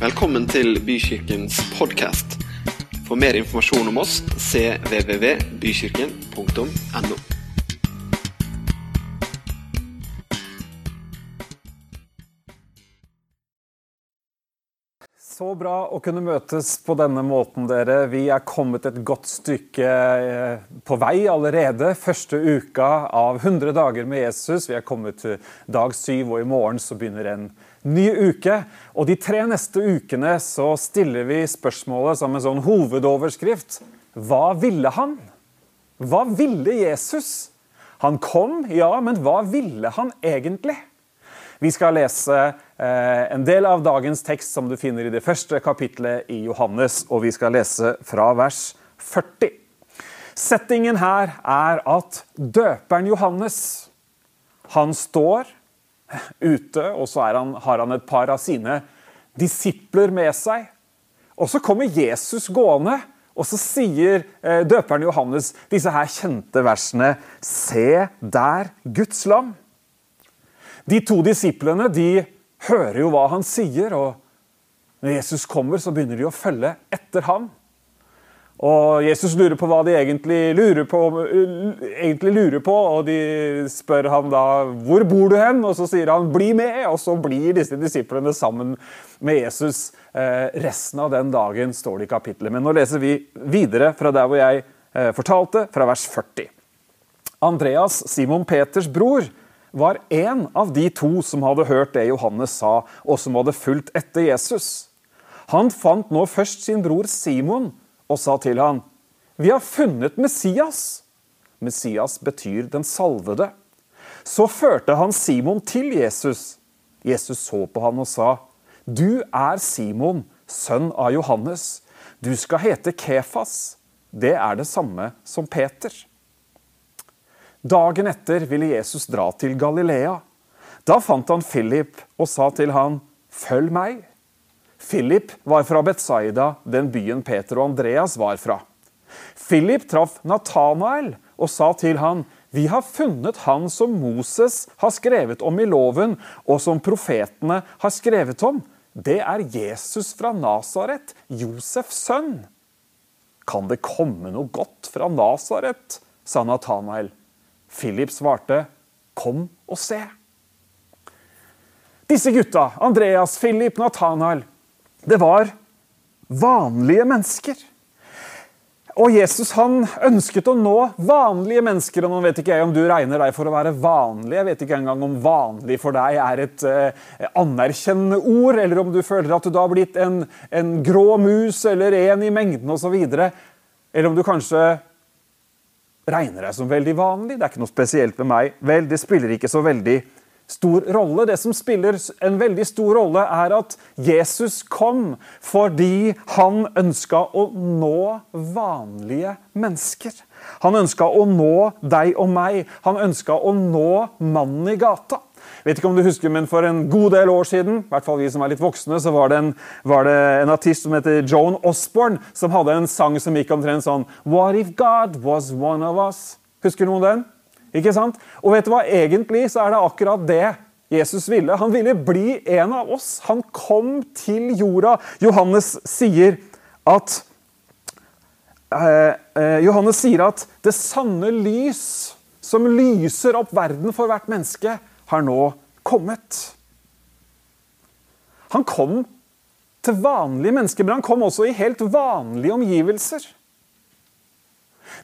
Velkommen til Bykirkens podkast. For mer informasjon om oss cvvvbykirken.no. Så bra å kunne møtes på denne måten, dere. Vi er kommet et godt stykke eh, på vei allerede. Første uka av 100 dager med Jesus. Vi er kommet til dag syv, og i morgen så begynner en ny uke. Og de tre neste ukene så stiller vi spørsmålet som en sånn hovedoverskrift. Hva ville han? Hva ville Jesus? Han kom, ja, men hva ville han egentlig? Vi skal lese eh, en del av dagens tekst som du finner i det første kapitlet i Johannes, og vi skal lese fra vers 40. Settingen her er at døperen Johannes han står ute, og så han, har han et par av sine disipler med seg. Og så kommer Jesus gående, og så sier eh, døperen Johannes disse her kjente versene Se der Guds lam. De to disiplene de hører jo hva han sier, og når Jesus kommer, så begynner de å følge etter ham. Og Jesus lurer på hva de egentlig lurer på, egentlig lurer på, og de spør ham da hvor bor du hen? Og så sier han 'bli med', og så blir disse disiplene sammen med Jesus eh, resten av den dagen, står det i kapittelet. Men nå leser vi videre fra der hvor jeg eh, fortalte, fra vers 40. Andreas, Simon Peters bror, var en av de to som hadde hørt det Johannes sa, og som hadde fulgt etter Jesus. Han fant nå først sin bror Simon og sa til han, 'Vi har funnet Messias.' Messias betyr den salvede. Så førte han Simon til Jesus. Jesus så på han og sa, 'Du er Simon, sønn av Johannes. Du skal hete Kefas.' Det er det samme som Peter. Dagen etter ville Jesus dra til Galilea. Da fant han Philip og sa til han, 'Følg meg'. Philip var fra Betsaida, den byen Peter og Andreas var fra. Philip traff Natanael og sa til han, 'Vi har funnet han som Moses har skrevet om i loven, og som profetene har skrevet om.' Det er Jesus fra Nasaret, Josefs sønn. Kan det komme noe godt fra Nasaret? sa Natanael. Philip svarte, 'Kom og se'. Disse gutta, Andreas, Philip, Nathanael, det var vanlige mennesker. Og Jesus han ønsket å nå vanlige mennesker. og Nå vet ikke jeg om du regner deg for å være vanlig. Jeg vet ikke engang om 'vanlig' for deg er et eh, anerkjennende ord, eller om du føler at du da har blitt en, en grå mus eller en i mengden osv. Eller om du kanskje regner deg som veldig vanlig. Det er ikke noe spesielt med meg. Vel, det spiller ikke så veldig stor rolle. Det som spiller en veldig stor rolle, er at Jesus kom fordi han ønska å nå vanlige mennesker. Han ønska å nå deg og meg. Han ønska å nå mannen i gata. Vet ikke om du husker, men For en god del år siden i hvert fall vi som er litt voksne, så var det en, var det en artist som heter Joan Osborne, som hadde en sang som gikk omtrent sånn What if God was one of us? Husker noen den? Ikke sant? Og vet du hva? Egentlig så er det akkurat det Jesus ville. Han ville bli en av oss. Han kom til jorda. Johannes sier at eh, eh, Johannes sier at det sanne lys som lyser opp verden for hvert menneske, har nå kommet. Han kom til vanlige mennesker, men han kom også i helt vanlige omgivelser.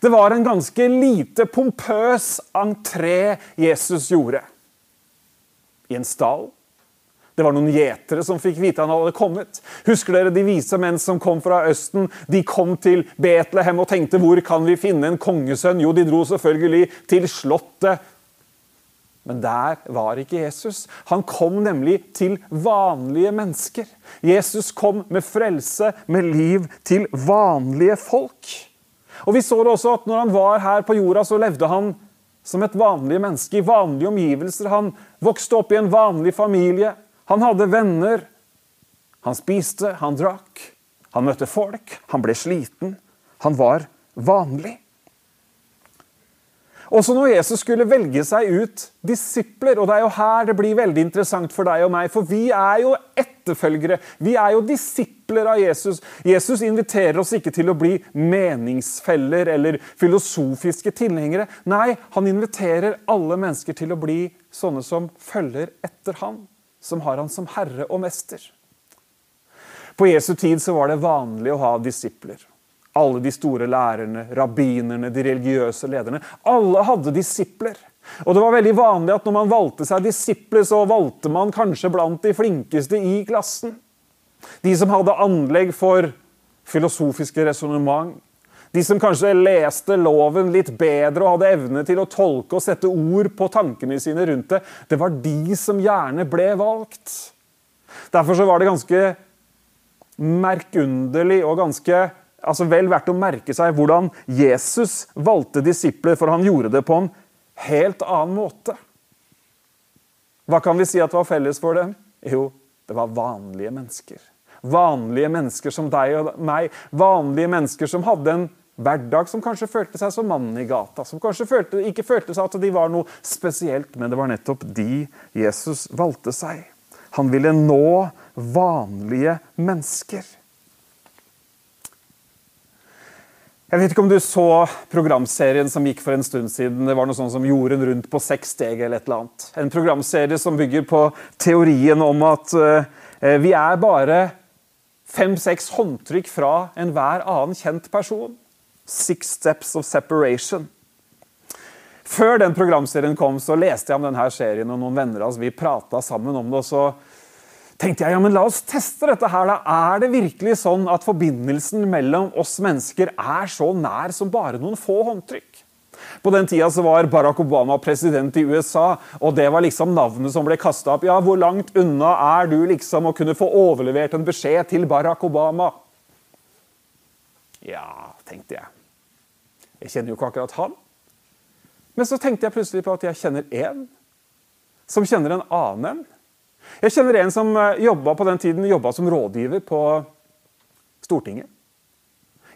Det var en ganske lite pompøs entré Jesus gjorde. I en stall. Det var noen gjetere som fikk vite han hadde kommet. Husker dere de vise menn som kom fra Østen? De kom til Betlehem og tenkte hvor kan vi finne en kongesønn? Jo, de dro selvfølgelig til slottet men der var ikke Jesus. Han kom nemlig til vanlige mennesker. Jesus kom med frelse, med liv, til vanlige folk. Og Vi så det også at når han var her på jorda, så levde han som et vanlig menneske, i vanlige omgivelser. Han vokste opp i en vanlig familie. Han hadde venner. Han spiste, han drakk. Han møtte folk. Han ble sliten. Han var vanlig. Også når Jesus skulle velge seg ut disipler, og det er jo her det blir veldig interessant for deg og meg, for vi er jo etterfølgere. Vi er jo disipler av Jesus. Jesus inviterer oss ikke til å bli meningsfeller eller filosofiske tilhengere. Nei, han inviterer alle mennesker til å bli sånne som følger etter han, som har han som herre og mester. På Jesu tid så var det vanlig å ha disipler. Alle de store lærerne, rabbinerne, de religiøse lederne. Alle hadde disipler. Og det var veldig vanlig at når man valgte seg disipler, så valgte man kanskje blant de flinkeste i klassen. De som hadde anlegg for filosofiske resonnement. De som kanskje leste loven litt bedre og hadde evne til å tolke og sette ord på tankene sine rundt det. Det var de som gjerne ble valgt. Derfor var det ganske merkunderlig og ganske altså vel verdt å merke seg hvordan Jesus valgte disipler, for han gjorde det på en helt annen måte. Hva kan vi si at var felles for dem? Jo, det var vanlige mennesker. Vanlige mennesker som deg og meg. Vanlige mennesker som hadde en hverdag som kanskje følte seg som mannen i gata. Som kanskje følte, ikke følte seg at de var noe spesielt, men det var nettopp de Jesus valgte seg. Han ville nå vanlige mennesker. Jeg vet ikke om du så programserien som gikk for en stund siden. Det var noe sånn som Jorden rundt på seks steg eller et eller annet. En programserie som bygger på teorien om at uh, vi er bare fem-seks håndtrykk fra enhver annen kjent person. Six steps of separation. Før den programserien kom, så leste jeg om denne serien, og noen venner av oss vi prata sammen om det. og så tenkte jeg ja, men la oss teste dette her. da. Er det virkelig sånn at forbindelsen mellom oss mennesker er så nær som bare noen få håndtrykk? På den tida så var Barack Obama president i USA, og det var liksom navnet som ble kasta opp. Ja, hvor langt unna er du liksom å kunne få overlevert en beskjed til Barack Obama? Ja, tenkte jeg. Jeg kjenner jo ikke akkurat han. Men så tenkte jeg plutselig på at jeg kjenner én som kjenner en annen. Jeg kjenner en som eh, jobba på den tiden jobba som rådgiver på Stortinget.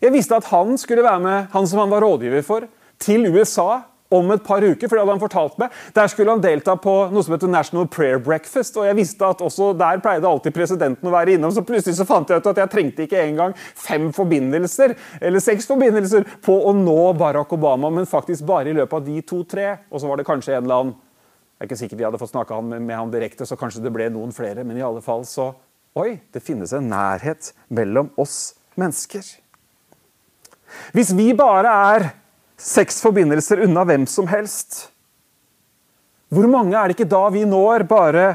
Jeg visste at han skulle være med, han som han var rådgiver for, til USA om et par uker. for det hadde han fortalt meg. Der skulle han delta på noe som heter National Prayer Breakfast. og jeg visste at også Der pleide alltid presidenten å være innom. Så plutselig så fant jeg ut at jeg trengte ikke engang fem forbindelser eller seks forbindelser på å nå Barack Obama, men faktisk bare i løpet av de to-tre. Og så var det kanskje en eller annen Jeg er ikke sikker de hadde fått snakka med, han direkte, så kanskje det ble noen flere. Men i alle fall så Oi, det finnes en nærhet mellom oss mennesker. Hvis vi bare er seks forbindelser unna hvem som helst, hvor mange er det ikke da vi når bare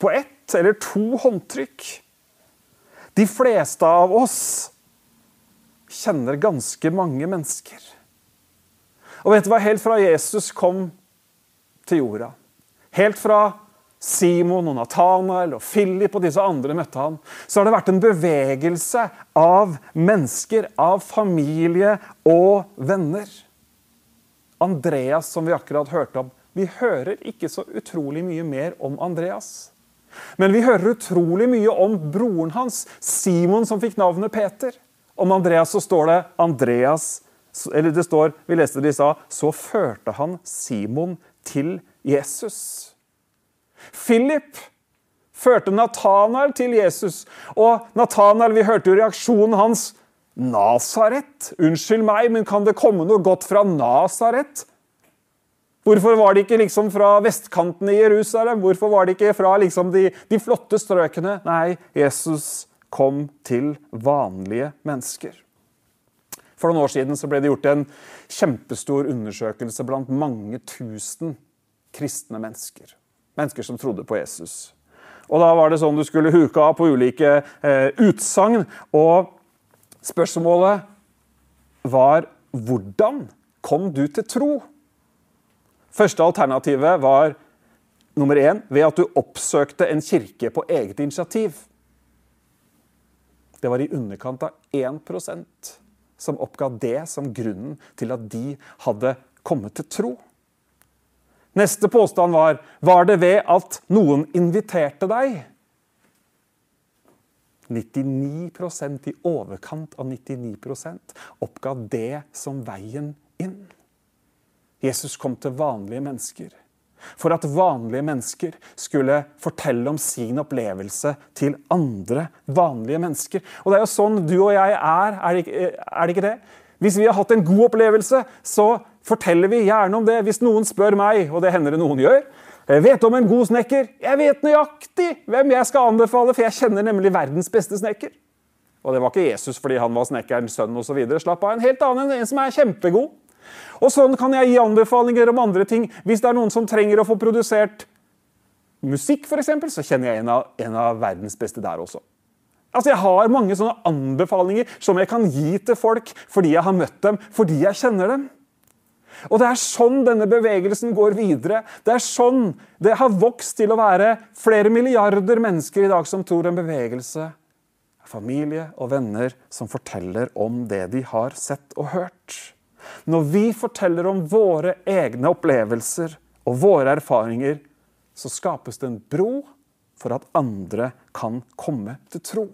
på ett eller to håndtrykk? De fleste av oss kjenner ganske mange mennesker. Og vet du hva? Helt fra Jesus kom til jorda, Helt fra Simon og Nathanael og Philip og disse andre møtte han, så har det vært en bevegelse av mennesker, av familie og venner. Andreas, som vi akkurat hørte om. Vi hører ikke så utrolig mye mer om Andreas. Men vi hører utrolig mye om broren hans, Simon, som fikk navnet Peter. Om Andreas så står det Andreas eller det står, Vi leste det de sa, så førte han Simon til Jesus. Philip førte Natanael til Jesus. Og Natanael, vi hørte jo reaksjonen hans. Nasaret? Unnskyld meg, men kan det komme noe godt fra Nasaret? Hvorfor var det ikke liksom fra vestkanten i Jerusalem? Hvorfor var det ikke fra liksom de, de flotte strøkene? Nei, Jesus kom til vanlige mennesker. For noen år siden ble det gjort en kjempestor undersøkelse blant mange tusen kristne mennesker. Mennesker som trodde på Jesus. Og Da var det sånn du skulle huke av på ulike eh, utsagn. Og spørsmålet var hvordan kom du til tro? Første alternativet var nummer én ved at du oppsøkte en kirke på eget initiativ. Det var i underkant av 1 som oppga det som grunnen til at de hadde kommet til tro. Neste påstand var var det ved at noen inviterte deg. 99% i overkant av 99% oppga det som veien inn. Jesus kom til vanlige mennesker. For at vanlige mennesker skulle fortelle om sin opplevelse til andre vanlige mennesker. Og det er jo sånn du og jeg er, er det er det, ikke det? Hvis vi har hatt en god opplevelse, så forteller vi gjerne om det. Hvis noen spør meg, og det hender det noen gjør, vet om en god snekker. Jeg vet nøyaktig hvem jeg skal anbefale, for jeg kjenner nemlig verdens beste snekker. Og det var ikke Jesus fordi han var snekkerens sønn osv. Slapp av. En helt annen, enn en som er kjempegod. Og sånn kan jeg gi anbefalinger om andre ting. Hvis det er noen som trenger å få produsert musikk, f.eks., så kjenner jeg en av, en av verdens beste der også. Altså, Jeg har mange sånne anbefalinger som jeg kan gi til folk fordi jeg har møtt dem, fordi jeg kjenner dem. Og Det er sånn denne bevegelsen går videre. Det er sånn det har vokst til å være flere milliarder mennesker i dag som tror en bevegelse. Familie og venner som forteller om det de har sett og hørt. Når vi forteller om våre egne opplevelser og våre erfaringer, så skapes det en bro for at andre kan komme til tro.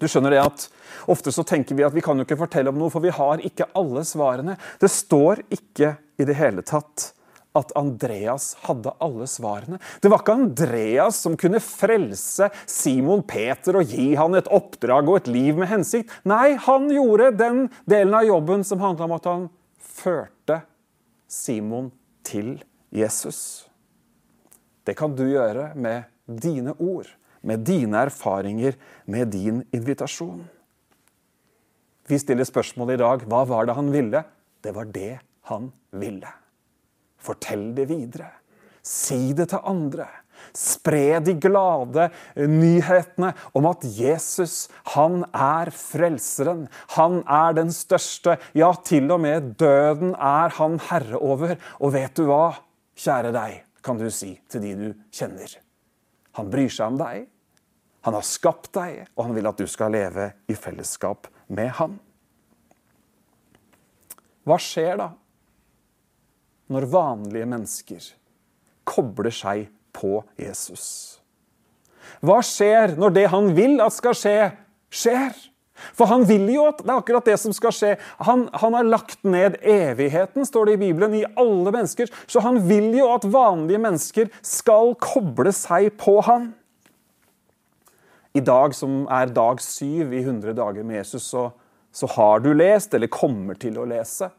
Du skjønner det at Ofte så tenker vi at vi kan jo ikke fortelle om noe, for vi har ikke alle svarene. Det står ikke i det hele tatt at Andreas hadde alle svarene. Det var ikke Andreas som kunne frelse Simon Peter og gi han et oppdrag og et liv med hensikt. Nei, han gjorde den delen av jobben som handla om at han førte Simon til Jesus. Det kan du gjøre med dine ord med dine erfaringer, med din invitasjon. Vi stiller spørsmålet i dag hva var det han ville? Det var det han ville. Fortell det videre. Si det til andre. Spre de glade nyhetene om at Jesus, han er frelseren. Han er den største. Ja, til og med døden er han herre over. Og vet du hva, kjære deg, kan du si til de du kjenner. Han bryr seg om deg. Han har skapt deg, og han vil at du skal leve i fellesskap med han. Hva skjer da når vanlige mennesker kobler seg på Jesus? Hva skjer når det han vil at skal skje, skjer? For han vil jo at det er akkurat det som skal skje. Han, han, har lagt ned evigheten, står det i Bibelen, i alle mennesker. Så han vil jo at vanlige mennesker skal koble seg på han. I dag som er dag syv i 100 dager med Jesus, så, så har du lest, eller kommer til å lese,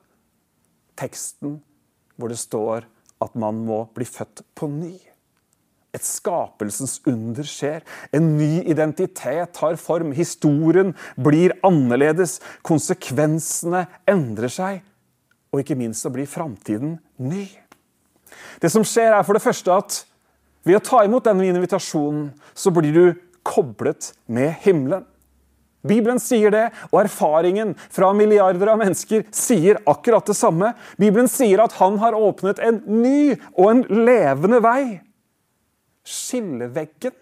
teksten hvor det står at man må bli født på ny. Et skapelsens under skjer. En ny identitet tar form. Historien blir annerledes. Konsekvensene endrer seg. Og ikke minst så blir framtiden ny. Det som skjer, er for det første at ved å ta imot denne invitasjonen, så blir du koblet med himmelen. Bibelen sier det, og erfaringen fra milliarder av mennesker sier akkurat det samme. Bibelen sier at han har åpnet en ny og en levende vei Skilleveggen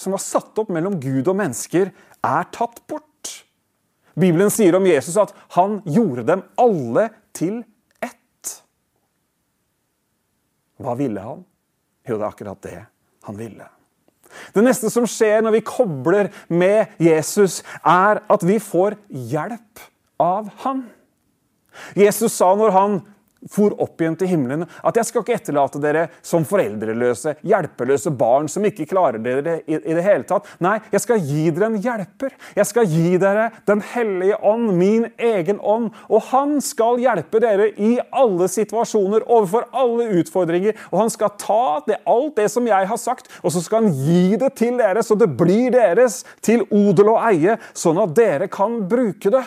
som var satt opp mellom Gud og mennesker, er tatt bort. Bibelen sier om Jesus at han gjorde dem alle til ett. Hva ville han? Jo, det er akkurat det han ville. Det neste som skjer når vi kobler med Jesus, er at vi får hjelp av han. Jesus sa når han for opp igjen til himmelen. At jeg skal ikke etterlate dere som foreldreløse, hjelpeløse barn som ikke klarer dere i, i, det hele tatt. Nei, jeg skal gi dere en hjelper. Jeg skal gi dere Den hellige ånd, min egen ånd. Og han skal hjelpe dere i alle situasjoner, overfor alle utfordringer. Og han skal ta det, alt det som jeg har sagt, og så skal han gi det til dere, så det blir deres til odel og eie, sånn at dere kan bruke det.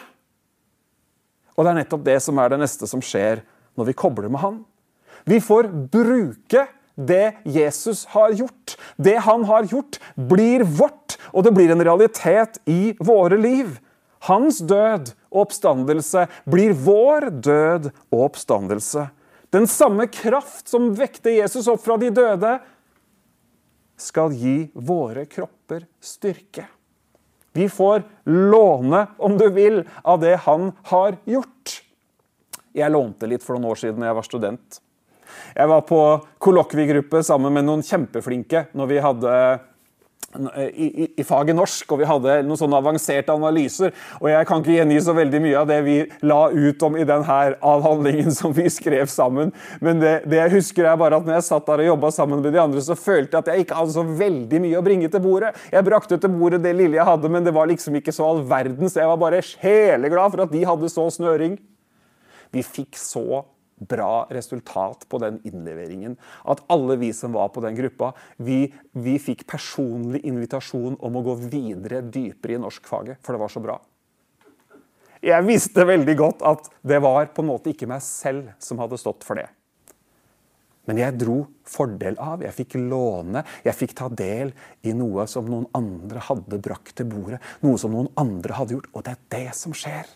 Og det er nettopp det som er det neste som skjer når vi kobler med Han. Vi får bruke det Jesus har gjort. Det han har gjort, blir vårt, og det blir en realitet i våre liv. Hans død og oppstandelse blir vår død og oppstandelse. Den samme kraft som vekte Jesus opp fra de døde, skal gi våre kropper styrke. Vi får låne, om du vil, av det han har gjort. Jeg lånte litt for noen år siden da jeg var student. Jeg var på kollokviegruppe sammen med noen kjempeflinke når vi hadde i, i, i, faget norsk, og vi hadde noen sånne avanserte analyser. Og jeg kan ikke gjengi så veldig mye av det vi la ut om i denne avhandlingen som vi skrev sammen. Men det, det jeg husker er bare at når jeg satt der og jobba sammen med de andre, så følte jeg at jeg ikke hadde så veldig mye å bringe til bordet. Jeg brakte til bordet det lille jeg hadde, men det var liksom ikke så all verden, så jeg var bare sjeleglad for at de hadde så snøring. Vi fikk så bra resultat på den innleveringen. At alle vi som var på den gruppa, vi, vi fikk personlig invitasjon om å gå videre, dypere i norskfaget, for det var så bra. Jeg visste veldig godt at det var på en måte ikke meg selv som hadde stått for det. Men jeg dro fordel av, jeg fikk låne, jeg fikk ta del i noe som noen andre hadde brakt til bordet. Noe som noen andre hadde gjort. Og det er det som skjer.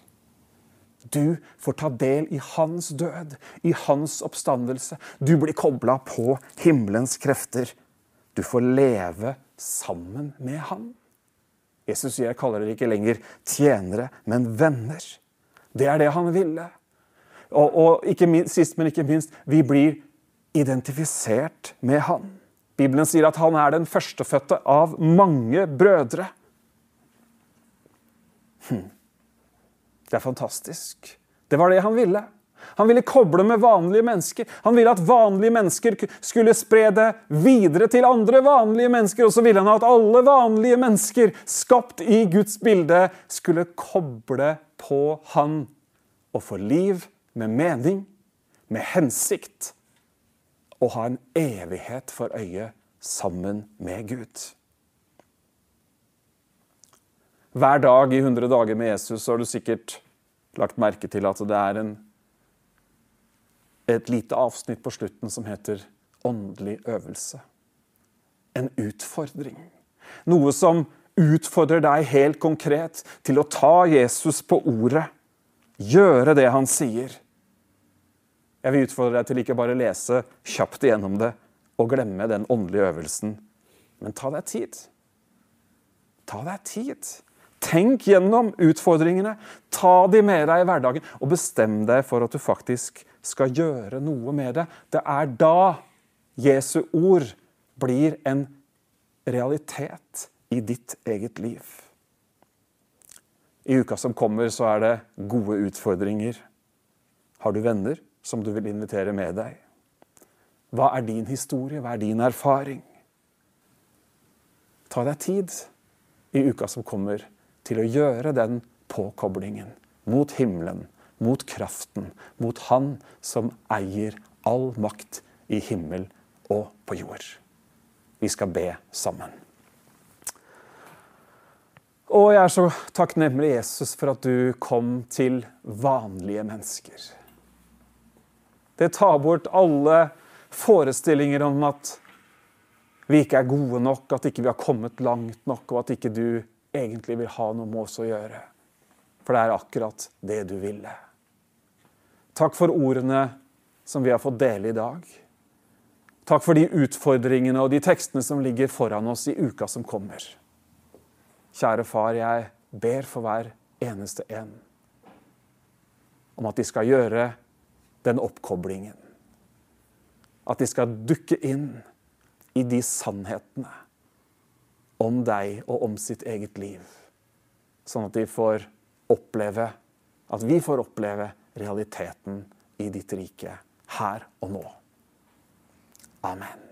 Du får ta del i hans død, i hans oppstandelse. Du blir kobla på himmelens krefter. Du får leve sammen med han. Jesus sier jeg kaller dere ikke lenger tjenere, men venner. Det er det han ville. Og, og minst, sist, men ikke minst, vi blir identifisert med han. Bibelen sier at han er den førstefødte av mange brødre. Hm. Det er fantastisk. Det var det han ville. Han ville koble med vanlige mennesker. Han ville at vanlige mennesker skulle spre det videre til andre vanlige mennesker. Og så ville han at alle vanlige mennesker, skapt i Guds bilde, skulle koble på han og få liv med mening, med hensikt, og ha en evighet for øye sammen med Gud. Hver dag i 100 dager med Jesus så har du sikkert lagt merke til at det er en, et lite avsnitt på slutten som heter 'åndelig øvelse'. En utfordring. Noe som utfordrer deg helt konkret til å ta Jesus på ordet. Gjøre det han sier. Jeg vil utfordre deg til ikke bare lese kjapt igjennom det og glemme den åndelige øvelsen, men ta deg tid. Ta deg tid. Tenk gjennom utfordringene. Ta de med deg i hverdagen, og bestem deg for at du faktisk skal gjøre noe med det. Det er da Jesu ord blir en realitet i ditt eget liv. I uka som kommer, så er det gode utfordringer. Har du venner som du vil invitere med deg? Hva er din historie? Hva er din erfaring? Ta deg tid i uka som kommer til å gjøre den påkoblingen mot himmelen, mot kraften, mot Han som eier all makt i himmel og på jord. Vi skal be sammen. Og jeg er så takknemlig, Jesus, for at du kom til vanlige mennesker. Det tar bort alle forestillinger om at vi ikke er gode nok, at ikke vi har kommet langt nok, og at ikke du egentlig vil ha noe med oss å gjøre. For det er akkurat det du ville. Takk for ordene som vi har fått dele i dag. Takk for de utfordringene og de tekstene som ligger foran oss i uka som kommer. Kjære far, jeg ber for hver eneste en om at de skal gjøre den oppkoblingen. At de skal dukke inn i de sannhetene om deg og om sitt eget liv. Sånn at de får oppleve, at vi får oppleve realiteten i ditt rike her og nå. Amen.